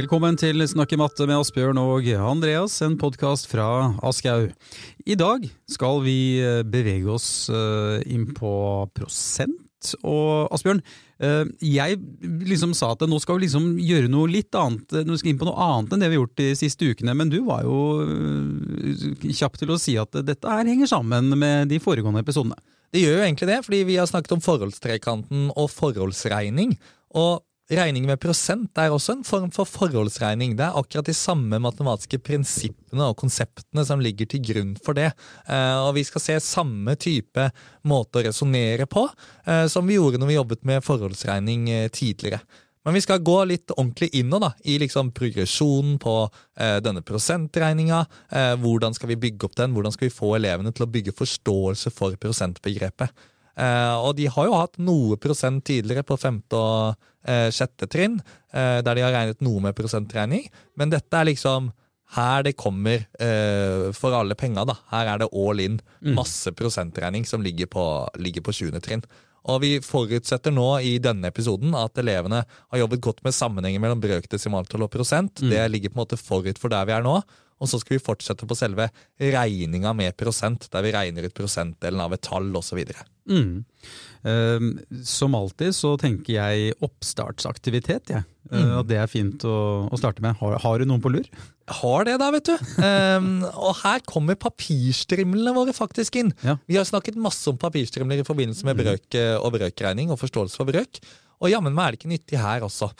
Velkommen til Snakke matte med Asbjørn og Andreas, en podkast fra Aschehoug. I dag skal vi eh, bevege oss eh, inn på prosent. Og Asbjørn, eh, jeg liksom sa at nå skal vi liksom gjøre noe litt annet, nå skal inn på noe annet enn det vi har gjort de siste ukene. Men du var jo kjapp til å si at dette her henger sammen med de foregående episodene. Det gjør jo egentlig det, fordi vi har snakket om forholdstrekanten og forholdsregning. Og Regning med prosent er også en form for forholdsregning. Det er akkurat de samme matematiske prinsippene og konseptene som ligger til grunn for det. Eh, og vi skal se samme type måte å resonnere på eh, som vi gjorde når vi jobbet med forholdsregning eh, tidligere. Men vi skal gå litt ordentlig inn da, i liksom progresjonen på eh, denne prosentregninga. Eh, hvordan skal vi bygge opp den? Hvordan skal vi få elevene til å bygge forståelse for prosentbegrepet? Eh, og de har jo hatt noe prosent tidligere på femte og eh, sjette trinn, eh, der de har regnet noe med prosentregning, men dette er liksom her det kommer eh, for alle penga. da. Her er det all in. Mm. Masse prosentregning som ligger på, ligger på 20. trinn. Og vi forutsetter nå i denne episoden at elevene har jobbet godt med sammenhengen mellom brøk, desimaltall og prosent. Mm. Det ligger på en måte forut for der vi er nå. Og så skal vi fortsette på selve regninga med prosent, der vi regner ut prosentdelen av et tall osv. Mm. Uh, som alltid så tenker jeg oppstartsaktivitet, jeg. Ja. Uh, mm. det er fint å, å starte med. Har, har, du noen på lur? Har det, da, vet du. Um, og her kommer papirstrimlene våre faktisk inn. Ja. Vi har snakket masse om papirstrimler i forbindelse med mm. brøk eh, og brøkregning og forståelse for brøk. Og jammen meg er det ikke nyttig her også.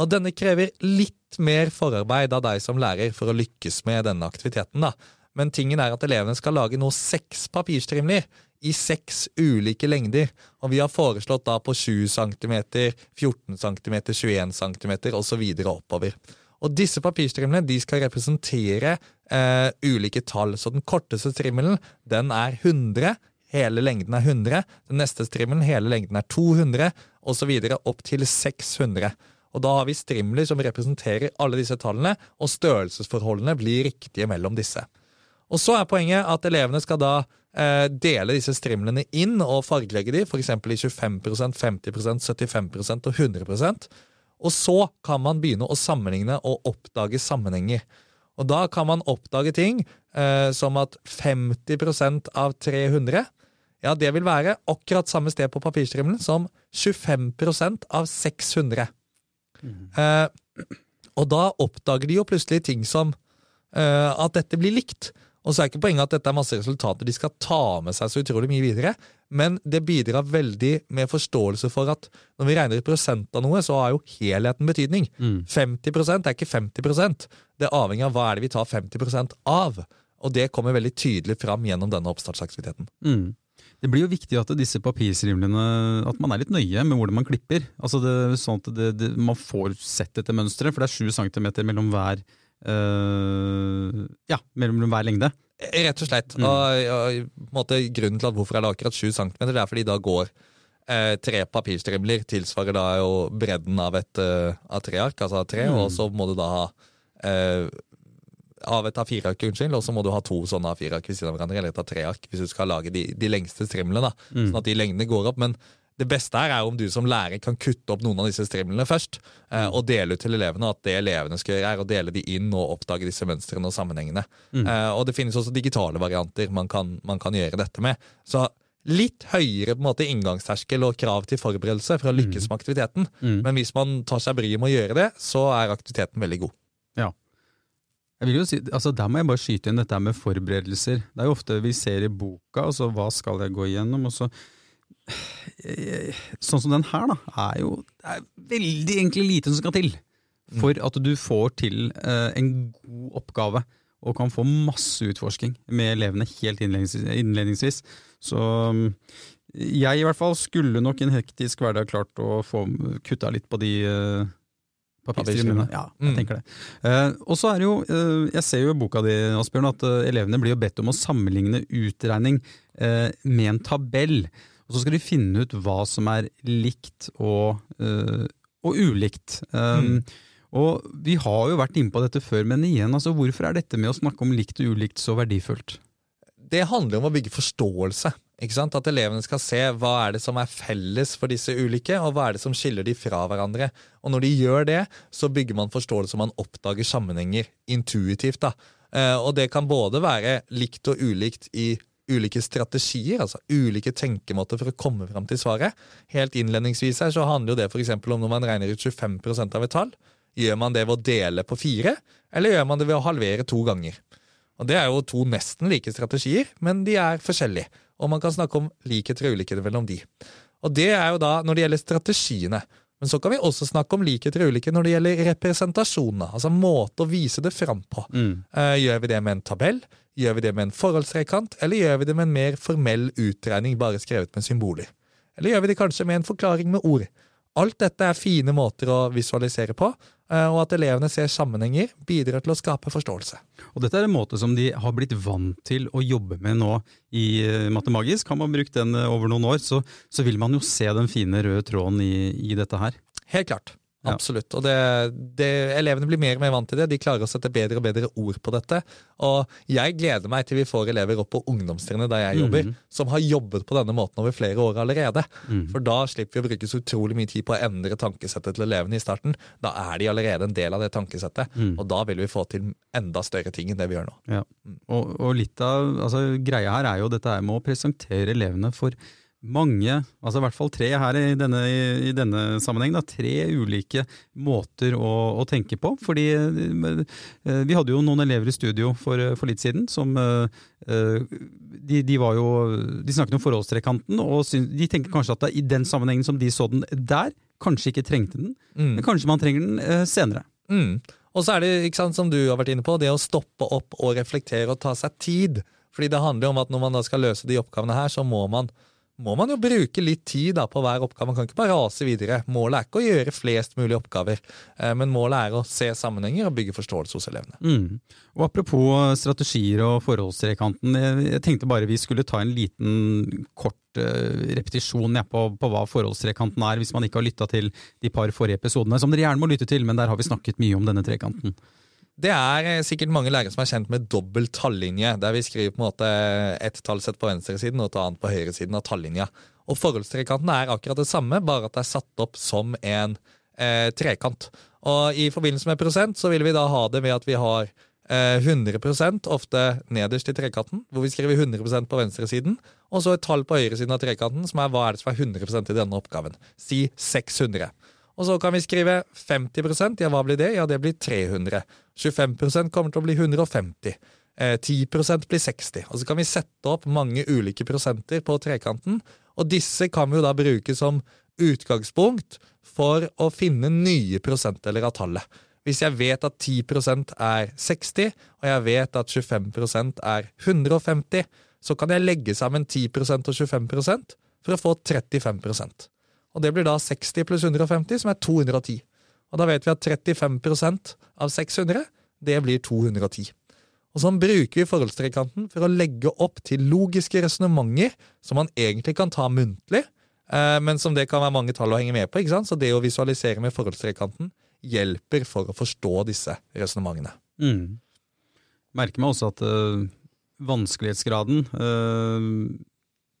Og denne krever litt mer forarbeid av deg som lærer for å lykkes med denne aktiviteten. da. Men tingen er at elevene skal lage nå seks papirstrimler i seks ulike lengder. Og vi har foreslått da på 7 cm, 14 cm, 21 cm osv. oppover. Og disse papirstrimlene de skal representere eh, ulike tall. Så den korteste strimmelen den er 100. Hele lengden er 100. Den neste strimmelen, hele lengden er 200, osv. opp til 600. Og da har vi strimler som representerer alle disse tallene, og størrelsesforholdene blir riktige mellom disse. Og så er poenget at elevene skal da eh, dele disse strimlene inn og fargelegge de, f.eks. i 25% 50% 75% og 100% Og så kan man begynne å sammenligne og oppdage sammenhenger. Og da kan man oppdage ting eh, som at 50% av 300 ja, det vil være akkurat samme sted på papirstrimlen som 25% av 600. Mm. Eh, og da oppdager de jo plutselig ting som eh, at dette blir likt. Og så er ikke poenget at dette er masse resultater de skal ta med seg så utrolig mye videre, men det bidrar veldig med forståelse for at når vi regner i prosent av noe, så har jo helheten betydning. Mm. 50% er ikke 50% Det avhenger av hva er det vi tar 50% av. Og det kommer veldig tydelig fram gjennom denne oppstartsaktiviteten. Mm. Det blir jo viktig at disse papirsrimlene, at man er litt nøye med hvordan man klipper. Altså det, sånn at det, det, Man får sett dette mønsteret, for det er sju centimeter mellom hver øh, ja, mellom hver lengde. Rett og slett. Mm. Og, og måte, Grunnen til at hvorfor er det akkurat 7 cm, det er fordi da går eh, tre papirstrimler tilsvarer da jo bredden av et uh, av tre ark, altså tre, mm. og så må du da ha eh, av et A4-ark, unnskyld, og så må du ha to sånne A4-ark ved siden av hverandre, eller et A3-ark, hvis du skal lage de, de lengste strimlene, da, mm. sånn at de lengdene går opp. Men det beste her er om du som lærer kan kutte opp noen av disse strimlene først, eh, og dele ut til elevene. At det elevene skal gjøre, er å dele de inn og oppdage disse mønstrene og sammenhengene. Mm. Eh, og det finnes også digitale varianter man kan, man kan, gjøre dette med. Så litt høyere på en måte inngangsterskel og krav til forberedelse for å lykkes mm. med aktiviteten. Mm. Men hvis man tar seg bryet med å gjøre det, så er aktiviteten veldig god. Jeg vil jo si, altså Der må jeg bare skyte inn dette med forberedelser. Det er jo ofte vi ser i boka, altså hva skal jeg gå igjennom? og så Sånn som den her, da, er jo det er veldig egentlig lite som skal til for at du får til eh, en god oppgave og kan få masse utforsking med elevene helt innledningsvis. Så jeg i hvert fall skulle nok i en hektisk hverdag klart å få kutta litt på de uh, Papirstrimlene. Ja, jeg mm. tenker det. Uh, og så er det jo, uh, Jeg ser jo i boka di Asbjørn, at uh, elevene blir jo bedt om å sammenligne utregning med en tabell. Og så skal de finne ut hva som er likt og, og ulikt. Um, mm. Og Vi har jo vært inne på dette før, men igjen, altså, hvorfor er dette med å snakke om likt og ulikt så verdifullt? Det handler om å bygge forståelse? At elevene skal se hva er det som er felles for disse ulike, og hva er det som skiller de fra hverandre. Og når de gjør det, så bygger man forståelse, man oppdager sammenhenger intuitivt. da. Eh, og det kan både være likt og ulikt i ulike strategier, altså ulike tenkemåter for å komme fram til svaret. Helt innledningsvis her så handler jo det f.eks. om når man regner ut 25% av et tall. Gjør man det ved å dele på fire, eller gjør man det ved å halvere to ganger? Og Det er jo to nesten like strategier, men de er forskjellige. Og man kan snakke om likheter og ulikheter mellom de. Og det er jo da når det gjelder strategiene. Men så kan vi også snakke om likheter og ulikheter når det gjelder representasjonene. Altså måte å vise det fram på. Mm. Uh, gjør vi det med en tabell? Gjør vi det med en forholdstrekant? Eller gjør vi det med en mer formell utregning, bare skrevet med symboler? Eller gjør vi det kanskje med en forklaring med ord? Alt dette er fine måter å visualisere på, og at elevene ser sammenhenger, bidrar til å skape forståelse. Og Dette er en måte som de har blitt vant til å jobbe med nå i eh, Matemagisk. Har man brukt den over noen år, så, så vil man jo se den fine røde tråden i, i dette her. Helt klart. Absolutt. Og det, det, elevene blir mer og mer vant til det. De klarer å sette bedre og bedre ord på dette. Og jeg gleder meg til vi får elever opp på ungdomstrinnet der jeg jobber, mm. som har jobbet på denne måten over flere år allerede. Mm. For da slipper vi å bruke så utrolig mye tid på å endre tankesettet til elevene i starten. Da er de allerede en del av det tankesettet, mm. og da vil vi få til enda større ting enn det vi gjør nå. Ja. Og, og, litt av altså, greia her er jo dette med å presentere elevene for mange, altså i hvert fall tre her i denne, i denne sammenheng, da, tre ulike måter å, å, tenke på. Fordi eh, vi hadde jo noen elever i studio for, for litt siden som eh, de, de, var jo, de snakket om forholdstrekanten, og de tenker kanskje at i den sammenhengen som de så den der, kanskje ikke trengte den, mm. men kanskje man trenger den eh, senere. Mm. Og så er det, ikke sant, som du har vært inne på, det å stoppe opp og reflektere og ta seg tid. Fordi det handler om at når man da skal løse de oppgavene her, så må man må man jo bruke litt tid da, på hver oppgave. Man kan ikke bare rase videre. Målet er ikke å gjøre flest mulig oppgaver, eh, men målet er å se sammenhenger og bygge forståelse hos elevene. Mm. Og Apropos strategier og forholdstrekanten. Jeg tenkte bare vi skulle ta en liten kort uh, repetisjon på, på, hva forholdstrekanten er, hvis man ikke har lytta til de par forrige episodene, som dere gjerne må lytte til, men der har vi snakket mye om denne trekanten. Det er eh, sikkert mange lærere som er kjent med dobbel tallinje, der vi skriver på en måte et tallsett på venstresiden og et annet på høyresiden av tallinja. Og Forholdstrekanten er akkurat det samme, bare at det er satt opp som en eh, trekant. Og I forbindelse med prosent så vil vi da ha det ved at vi har eh, 100% ofte nederst i trekanten, hvor vi skriver 100% på venstresiden, og så et tall på høyresiden av trekanten, som er hva er det som er 100% i denne oppgaven. Si 600. Og så kan vi skrive 50 ja hva blir det? Ja, det blir 300. 25% kommer til å bli 150. Eh, 10% blir 60. Og så kan vi sette opp mange ulike prosenter på trekanten, og disse kan vi jo da bruke som utgangspunkt for å finne nye prosentdeler av tallet. Hvis jeg vet at 10% er 60, og jeg vet at 25% er 150, så kan jeg legge sammen 10% og 25% for å få 35 og det blir da 60 pluss 150, som er 210. Og da vet vi at 35% av 600, det blir 210. Og Sånn bruker vi forholdstrekanten for å legge opp til logiske resonnementer som man egentlig kan ta muntlig, eh, men som det kan være mange tall å henge med på. ikke sant? Så det å visualisere med forholdstrekanten hjelper for å forstå disse resonnementene. Mm. Merker meg også at ø, vanskelighetsgraden ø,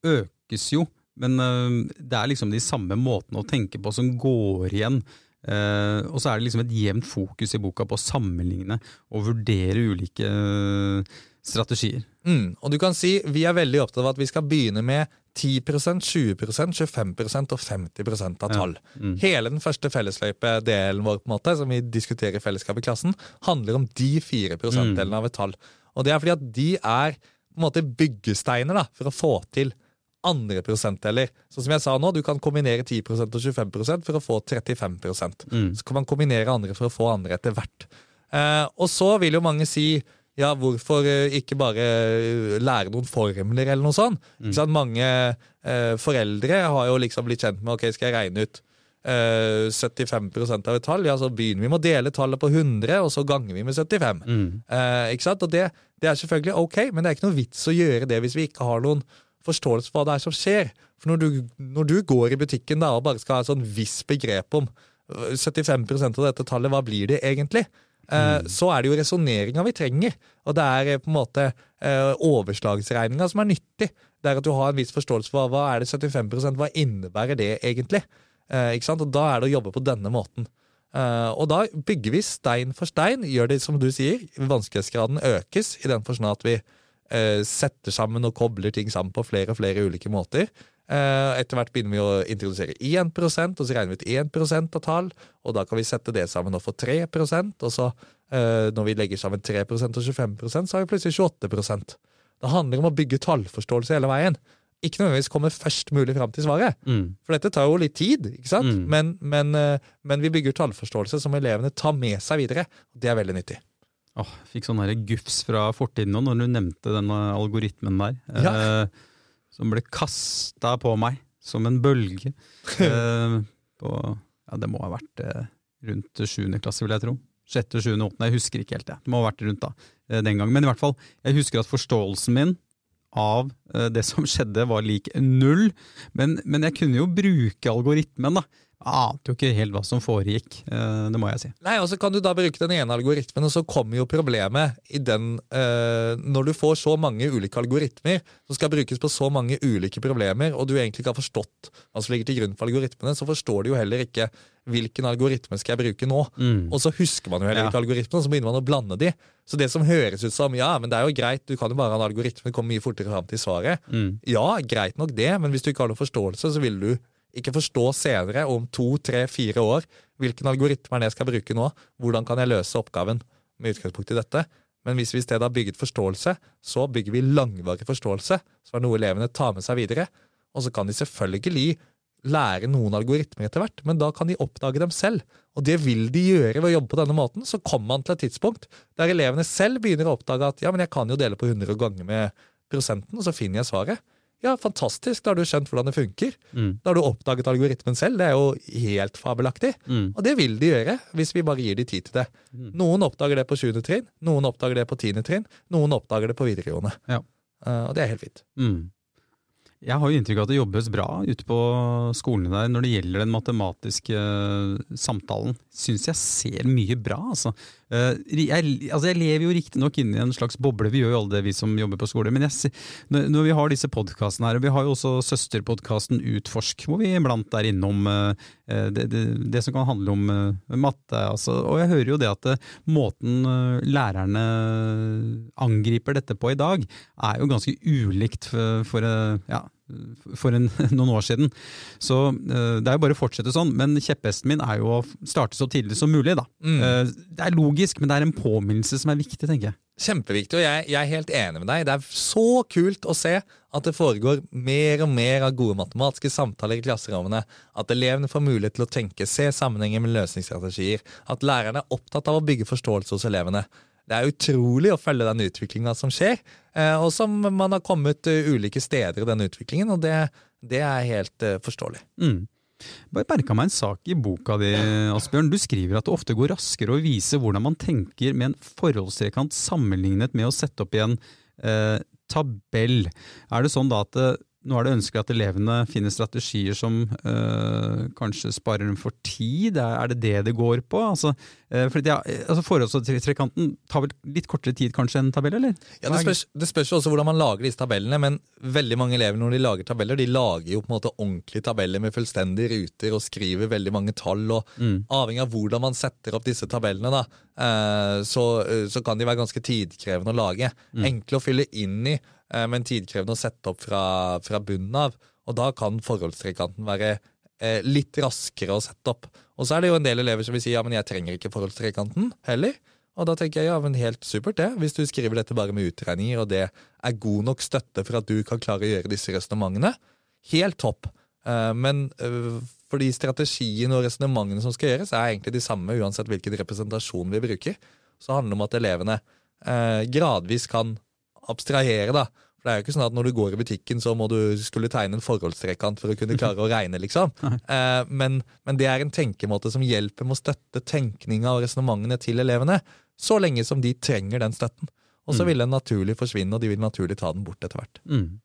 økes jo men uh, det er liksom de samme måtene å tenke på som går igjen. Uh, og så er det liksom et jevnt fokus i boka på å sammenligne og vurdere ulike uh, strategier. Mm, og du kan si Vi er veldig opptatt av at vi skal begynne med 10% 20% 25% og 50 av tall. Ja. Mm. Hele den første fellesløypedelen vår på en måte, som vi diskuterer i fellesskap i klassen, handler om de fire prosentdelene mm. av et tall. Og Det er fordi at de er på en måte byggesteiner da, for å få til andre prosentdeler. Sånn som jeg sa nå, Du kan kombinere 10% og 25% for å få 35 mm. Så kan man kombinere andre for å få andre etter hvert. Eh, og så vil jo mange si ja, hvorfor eh, ikke bare eh, lære noen formler, eller noe sånt? Mm. Så mange eh, foreldre har jo liksom blitt kjent med ok, skal jeg regne ut eh, 75% av et tall, ja, så begynner vi med å dele tallet på 100, og så ganger vi med 75. Mm. Eh, ikke sant? Og det, det, er selvfølgelig ok, men det er ikke noe vits å gjøre det hvis vi ikke har noen forståelse for hva det er som skjer. For når du, når du går i butikken da, og bare skal ha et sånn visst begrep om 75% øh, av dette tallet, hva blir det egentlig? Eh, mm. Så er det jo resonneringa vi trenger, og det er eh, på en måte eh, overslagsregninga som er nyttig. Det er at du har en viss forståelse for hva er det 75% hva innebærer det egentlig? Ikke sant? Og da er det å jobbe på denne måten. Og da bygger vi stein for stein. Gjør det som du sier, vanskelighetsgraden økes i den forstand at vi uh, setter sammen og kobler ting sammen på flere og flere ulike måter. Uh, etter hvert begynner vi å introdusere 1% og så regner vi ut 1 av tall. Og da kan vi sette det sammen og få 3% og så når vi legger sammen 3% og 25% så har vi plutselig 28% Det handler om å bygge tallforståelse hele veien ikke nødvendigvis komme først mulig fram til svaret. Mm. For dette tar jo litt tid, ikke sant? Mm. Men, men, eh, men, vi bygger tallforståelse som elevene tar med seg videre. og Det er veldig nyttig. Oh, fikk sånn gufs fra fortiden nå når du nevnte denne algoritmen der. Ja. Eh, som ble kasta på meg som en bølge. eh, på, ja, det må ha vært eh, rundt sjuende klasse, vil jeg tro. Sjette, sjuende, åttende, jeg husker ikke helt det. Det må ha vært rundt da, eh, den gangen. Men i hvert fall, jeg husker at forståelsen min av eh, det som skjedde, var lik null. Men, men jeg kunne jo bruke algoritmen, da. Ante jo ikke helt hva som foregikk, eh, det må jeg si. Nei, og så kan du da bruke den ene algoritmen, og så kommer jo problemet i den eh, Når du får så mange ulike algoritmer som skal brukes på så mange ulike problemer, og du egentlig ikke har forstått hva som ligger til grunn for algoritmene, så forstår du jo heller ikke hvilken algoritme skal jeg bruke nå? Mm. Og så husker man jo heller ikke algoritmen, og så begynner man å blande de. Så det som høres ut som ja, men det er jo greit, du kan jo bare ha en algoritme, komme mye fortere fram til svaret. Mm. Ja, greit nok det, men hvis du ikke har noen forståelse, så vil du ikke forstå senere, om to, tre, fire år, hvilken algoritme er det jeg skal bruke nå, hvordan kan jeg løse oppgaven med utgangspunkt i dette. Men hvis vi i stedet har bygget forståelse, så bygger vi langvarig forståelse, så er noe elevene tar med seg videre. Og så kan de selvfølgelig lære noen algoritmer etter hvert, men da kan de oppdage dem selv. Og det vil de gjøre ved å jobbe på denne måten. Så kommer man til et tidspunkt der elevene selv begynner å oppdage at ja, men jeg kan jo dele på 100 ganger med prosenten, og så finner jeg svaret. Ja, fantastisk, da har du skjønt hvordan det funker. Mm. Da har du oppdaget algoritmen selv. Det er jo helt fabelaktig. Mm. Og det vil de gjøre, hvis vi bare gir de tid til det. Mm. Noen oppdager det på 7. trinn, noen oppdager det på 10. trinn, noen oppdager det på videregående. Ja. Uh, og det er helt fint. Mm. Jeg har jo inntrykk av at det jobbes bra ute på skolene der når det gjelder den matematiske uh, samtalen. Syns jeg ser mye bra, altså. Uh, jeg, altså jeg, lever jo riktignok inni en slags boble, vi gjør jo alle det vi som jobber på skole. Men jeg, når, vi har disse podkastene her, og vi har jo også søsterpodkasten Utforsk, hvor vi iblant er innom uh, det, det, det, som kan handle om matte. Altså. Og jeg hører jo det at måten lærerne angriper dette på i dag, er jo ganske ulikt for, for ja, for en, noen år siden. Så uh, det er jo bare å fortsette sånn. Men kjepphesten min er jo å starte så tidlig som mulig. da. Mm. Uh, det er logisk, men det er en påminnelse som er viktig, tenker jeg. Kjempeviktig, og jeg, jeg, er helt enig med deg. Det er så kult å se at det foregår mer og mer av gode matematiske samtaler i klasserommene. At elevene får mulighet til å tenke, se sammenhenger med løsningsstrategier. At lærerne er opptatt av å bygge forståelse hos elevene. Det er utrolig å følge den utviklinga som skjer, eh, og som man har kommet eh, ulike steder i den utviklingen, og det, det er helt uh, forståelig. Mm. Bare merka meg en sak i boka di, Asbjørn. Du skriver at det ofte går raskere å vise hvordan man tenker med en forholdstrekant sammenlignet med å sette opp i en eh, tabell. Er det sånn da at nå er det ønskelig at elevene finner strategier som øh, kanskje sparer dem for tid. Er det det det går på? Altså, øh, fordi, altså Forholdstrekanten tar vel litt kortere tid kanskje enn tabell, eller? Ja, det spørs, det spørs også hvordan man lager disse tabellene, men veldig mange elever når de lager tabeller, de lager jo på en måte ordentlige tabeller med fullstendige ruter og skriver veldig mange tall. og mm. Avhengig av hvordan man setter opp disse tabellene, da, øh, så, så, kan de være ganske tidkrevende å lage. Mm. Enkle å fylle inn i men tidkrevende å sette opp fra, fra bunnen av. Og da kan forholdstrekanten være eh, litt raskere å sette opp. Og så er det jo en del elever som vil si ja, men jeg trenger ikke forholdstrekanten heller. Og da tenker jeg ja, men helt supert det. Hvis du skriver dette bare med utregninger, og det er god nok støtte for at du kan klare å gjøre disse resonnementene, helt topp. Eh, men eh, fordi strategien og resonnementene som skal gjøres, er egentlig de samme uansett hvilken representasjon vi bruker. Så handler det om at elevene eh, gradvis kan abstrahere, da. For det er jo ikke sånn at Når du går i butikken, så må du skulle tegne en forholdstrekant for å kunne klare å regne. liksom. Eh, men, men, det er en tenkemåte som hjelper med å støtte tenkninga og resonnementene til elevene, så lenge som de trenger den støtten. Og så mm. vil den naturlig forsvinne, og de vil naturlig ta den bort etter hvert. Mm.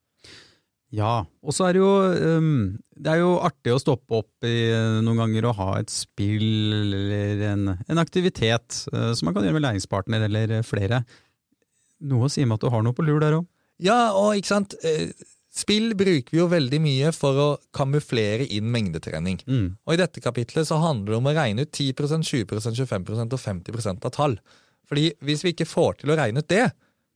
Ja, og så er det jo um, Det er jo artig å stoppe opp i, noen ganger og ha et spill eller en, en aktivitet uh, som man kan gjøre med læringspartner eller flere. Noe sier meg at du har noe på lur der òg. Ja, og ikke sant. Eh, Spill bruker vi jo veldig mye for å kamuflere inn mengdetrening. Mm. Og I dette kapitlet så handler det om å regne ut 10% 20% 25% og 50 av tall. Fordi Hvis vi ikke får til å regne ut det,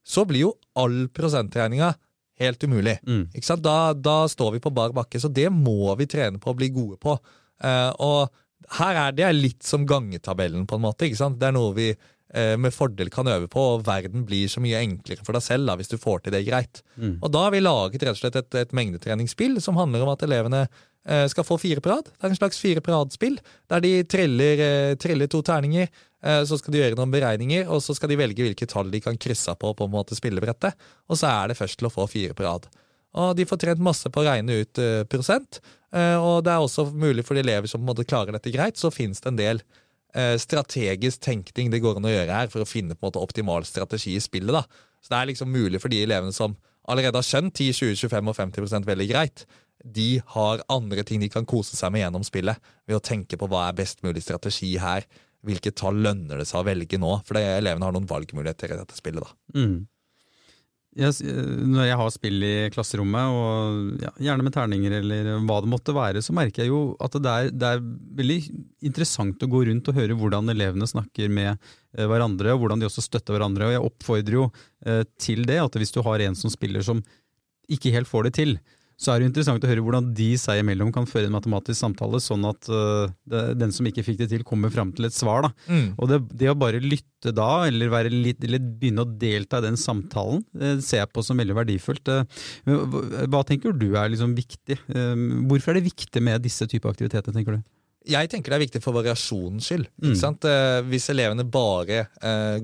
så blir jo all prosentregninga helt umulig. Mm. Da, da, står vi på bar bakke, så det må vi trene på å bli gode på. Uh, og her er det litt som gangetabellen, på en måte. Det er noe vi med fordel kan øve på, og verden blir så mye enklere for deg selv da, hvis du får til det greit. Mm. Og Da har vi laget rett og slett et, et mengdetreningsspill som handler om at elevene eh, skal få fire på rad. Det er en slags fire på rad-spill, der de triller, eh, triller, to terninger. Eh, så skal de gjøre noen beregninger, og så skal de velge hvilke tall de kan krysse på på en måte spillebrettet. Og så er det først til å få fire på rad. Og de får trent masse på å regne ut eh, prosent. Eh, og det er også mulig for de elever som på en måte klarer dette greit, så finnes det en del Eh, strategisk tenkning det går an å gjøre her for å finne på en måte optimal strategi i spillet. da. Så Det er liksom mulig for de elevene som allerede har skjønt 10, 20, 25 og 50 veldig greit. De har andre ting de kan kose seg med gjennom spillet, ved å tenke på hva er best mulig strategi her. Hvilke tall lønner det seg å velge nå? For elevene har noen valgmuligheter i dette spillet. da. Mm jeg, når jeg har spill i klasserommet, og ja, gjerne med terninger eller hva det måtte være, så merker jeg jo at det er, det er, veldig interessant å gå rundt og høre hvordan elevene snakker med eh, hverandre, og hvordan de også støtter hverandre. Og jeg oppfordrer jo eh, til det, at hvis du har en som spiller som ikke helt får det til, så er det interessant å høre hvordan de seg imellom kan føre en matematisk samtale, sånn at uh, det, den som ikke fikk det til, kommer fram til et svar. Mm. Og det, det, å bare lytte da, eller, litt, eller, begynne å delta i den samtalen, uh, ser jeg på som veldig verdifullt. Uh, hva tenker du er liksom viktig? hvorfor er det viktig med disse typer aktiviteter, tenker du? Jeg tenker det er viktig for variasjonens skyld. Mm. Hvis elevene bare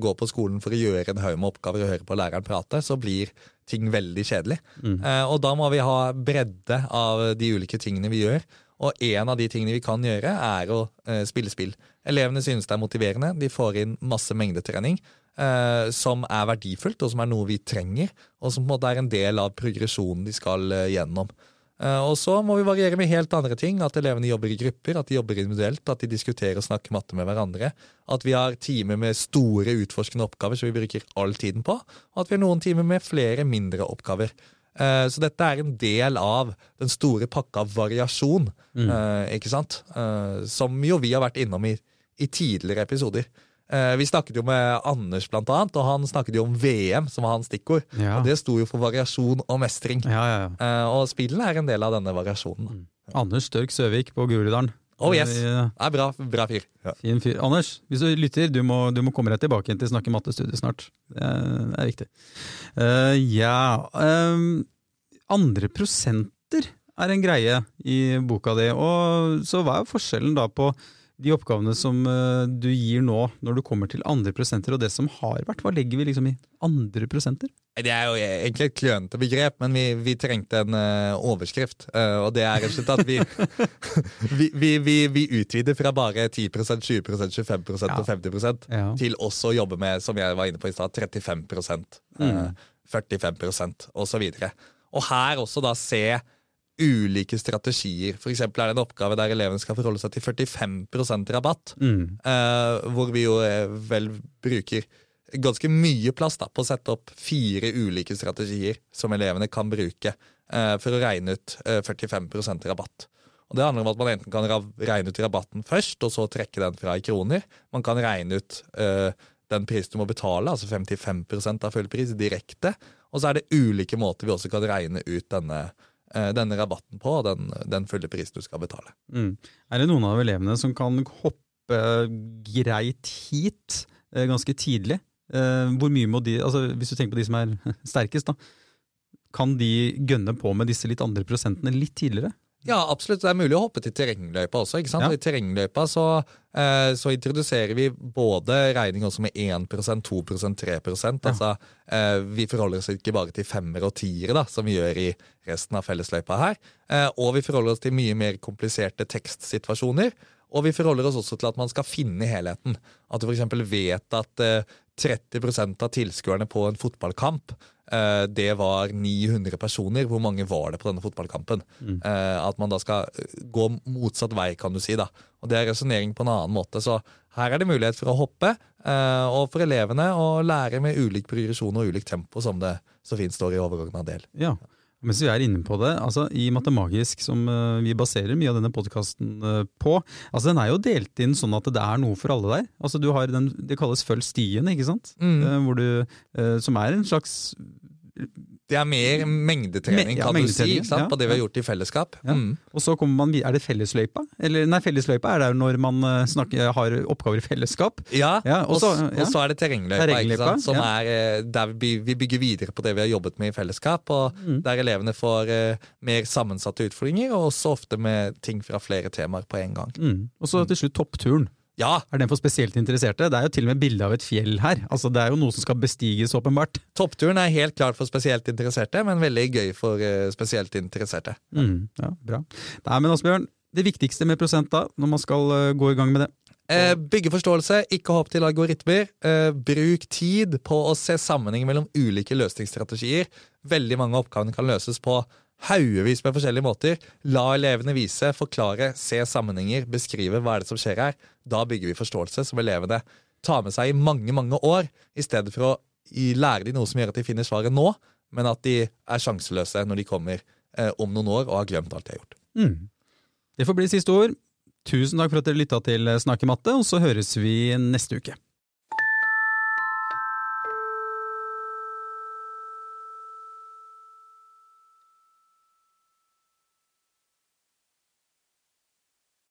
går på skolen for å gjøre en haug med oppgaver og høre på læreren prate, så blir ting veldig kjedelig. Mm. Uh, og da må vi ha bredde av de ulike tingene vi gjør. Og en av de tingene vi kan gjøre, er å uh, spille spill. Elevene synes det er motiverende. De får inn masse mengdetrening. Eh, som er verdifullt, og som er noe vi trenger, og som på en måte er en del av progresjonen de skal eh, gjennom. Eh, og så må vi variere med helt andre ting. At elevene jobber i grupper, at de jobber individuelt, at de diskuterer og snakker matte med hverandre. At vi har timer med store utforskende oppgaver som vi bruker all tiden på. Og at vi har noen timer med flere mindre oppgaver. Eh, så dette er en del av den store pakka variasjon, mm. Eh, ikke sant? Som jo vi har vært innom i, i tidligere episoder. Eh, vi snakket jo med Anders, blant annet, og han snakket jo om VM, som var hans stikkord. Ja. Og Det sto jo for variasjon og mestring. Ja, ja, uh, og spillene er en del av denne variasjonen. Mm. Anders Størk Søvik på Groruddalen. Oh yes, det er bra, bra fyr. Fin fyr. Anders, hvis du lytter, du må, du må komme deg tilbake til Snakke matte-studiet snart. Det er, det er viktig. Uh, ja um, Andre prosenter er en greie i boka di. Og så hva er forskjellen da på de oppgavene som uh, du gir nå, når du kommer til andre prosenter, og det som har vært? Hva legger vi liksom i andre prosenter? Det er jo egentlig et klønete begrep, men vi, vi trengte en uh, overskrift. Uh, og det er rett og slett at vi, vi, vi, vi, utvider fra bare 10% 20% 25 ja. og 50 ja. til også å jobbe med, som jeg var inne på i stad, 35 mm. 45% osv. Og her også da se ulike strategier. Eksempel er det en oppgave der elevene skal forholde seg til 45 rabatt. Mm. Eh, hvor vi jo eh, vel bruker ganske mye plass da, på å sette opp fire ulike strategier som elevene kan bruke eh, for å regne ut eh, 45% rabatt. Og Det handler om at man enten kan regne ut rabatten først, og så trekke den fra i kroner. Man kan regne ut eh, den prisen du må betale, altså 55 av full pris, direkte. Og så er det ulike måter vi også kan regne ut denne denne rabatten på, den, den fulle prisen du skal betale. Mm. Er det noen av elevene som kan hoppe greit hit eh, ganske tidlig? Eh, hvor mye må de, altså Hvis du tenker på de som er sterkest, da, kan de gønne på med disse litt andre prosentene litt tidligere? Ja, absolutt. Det er mulig å hoppe til terrengløypa også. ikke sant? Ja. I terrengløypa så, eh, så, introduserer vi både regning også med 1 2 3% ja. Altså, eh, Vi forholder oss ikke bare til femmer og tiere, da, som vi gjør i resten av fellesløypa her. Eh, og vi forholder oss til mye mer kompliserte tekstsituasjoner. Og vi forholder oss også til at man skal finne helheten. At du f.eks. vet at 30% av tilskuerne på en fotballkamp Eh, det var 900 personer. Hvor mange var det på denne fotballkampen? Mm. Eh, at man da skal eh, gå motsatt vei, kan du si. da. Og Det er resonnering på en annen måte. Så her er det mulighet for å hoppe, og for elevene å lære med ulik progresjon og ulikt tempo, som det så fint står i overordna del. Ja. Mens vi er inne på det, altså i Matemagisk, som uh, vi baserer mye av denne podkasten uh, på, altså den er jo delt inn sånn at det er noe for alle der. Altså du har den, Det kalles Følg stien, ikke sant? Mm. Uh, du, som er en slags det er mer mengdetrening, kan du si, på det vi har gjort i fellesskap. Mm. Og så kommer man, Er det fellesløypa? Eller, nei, fellesløypa er det når man eh, snakker, har oppgaver i fellesskap. Ja, og så er det terrengløypa, som er eh, der vi, bygger videre på det vi har jobbet med i fellesskap. Og mm. der elevene får uh, mer sammensatte utfordringer, og også ofte med ting fra flere temaer på en gang. Mm. Og så til slutt toppturen. Ja. Er den for spesielt interesserte? Det er jo til og med bilde av et fjell her. Altså, Det er jo noe som skal bestiges, åpenbart. Toppturen er helt klart for spesielt interesserte, men veldig gøy for uh, spesielt interesserte. Mm, ja, bra. Nei, men Asbjørn, det viktigste med prosent da, når man skal uh, gå i gang med det? Eh, bygge forståelse, ikke hopp til algoritmer. Eh, bruk tid på å se sammenheng mellom ulike løsningsstrategier. Veldig mange oppgaver kan løses på haugevis med forskjellige måter. La elevene vise, forklare, se sammenhenger, beskrive hva er det som skjer her. Da bygger vi forståelse som elevene tar med seg i mange mange år, i stedet for å lære dem noe som gjør at de finner svaret nå, men at de er sjanseløse når de kommer eh, om noen år og har glemt alt de har gjort. Mm. Det får bli siste ord. Tusen takk for at dere lytta til Snakke matte, og så høres vi neste uke.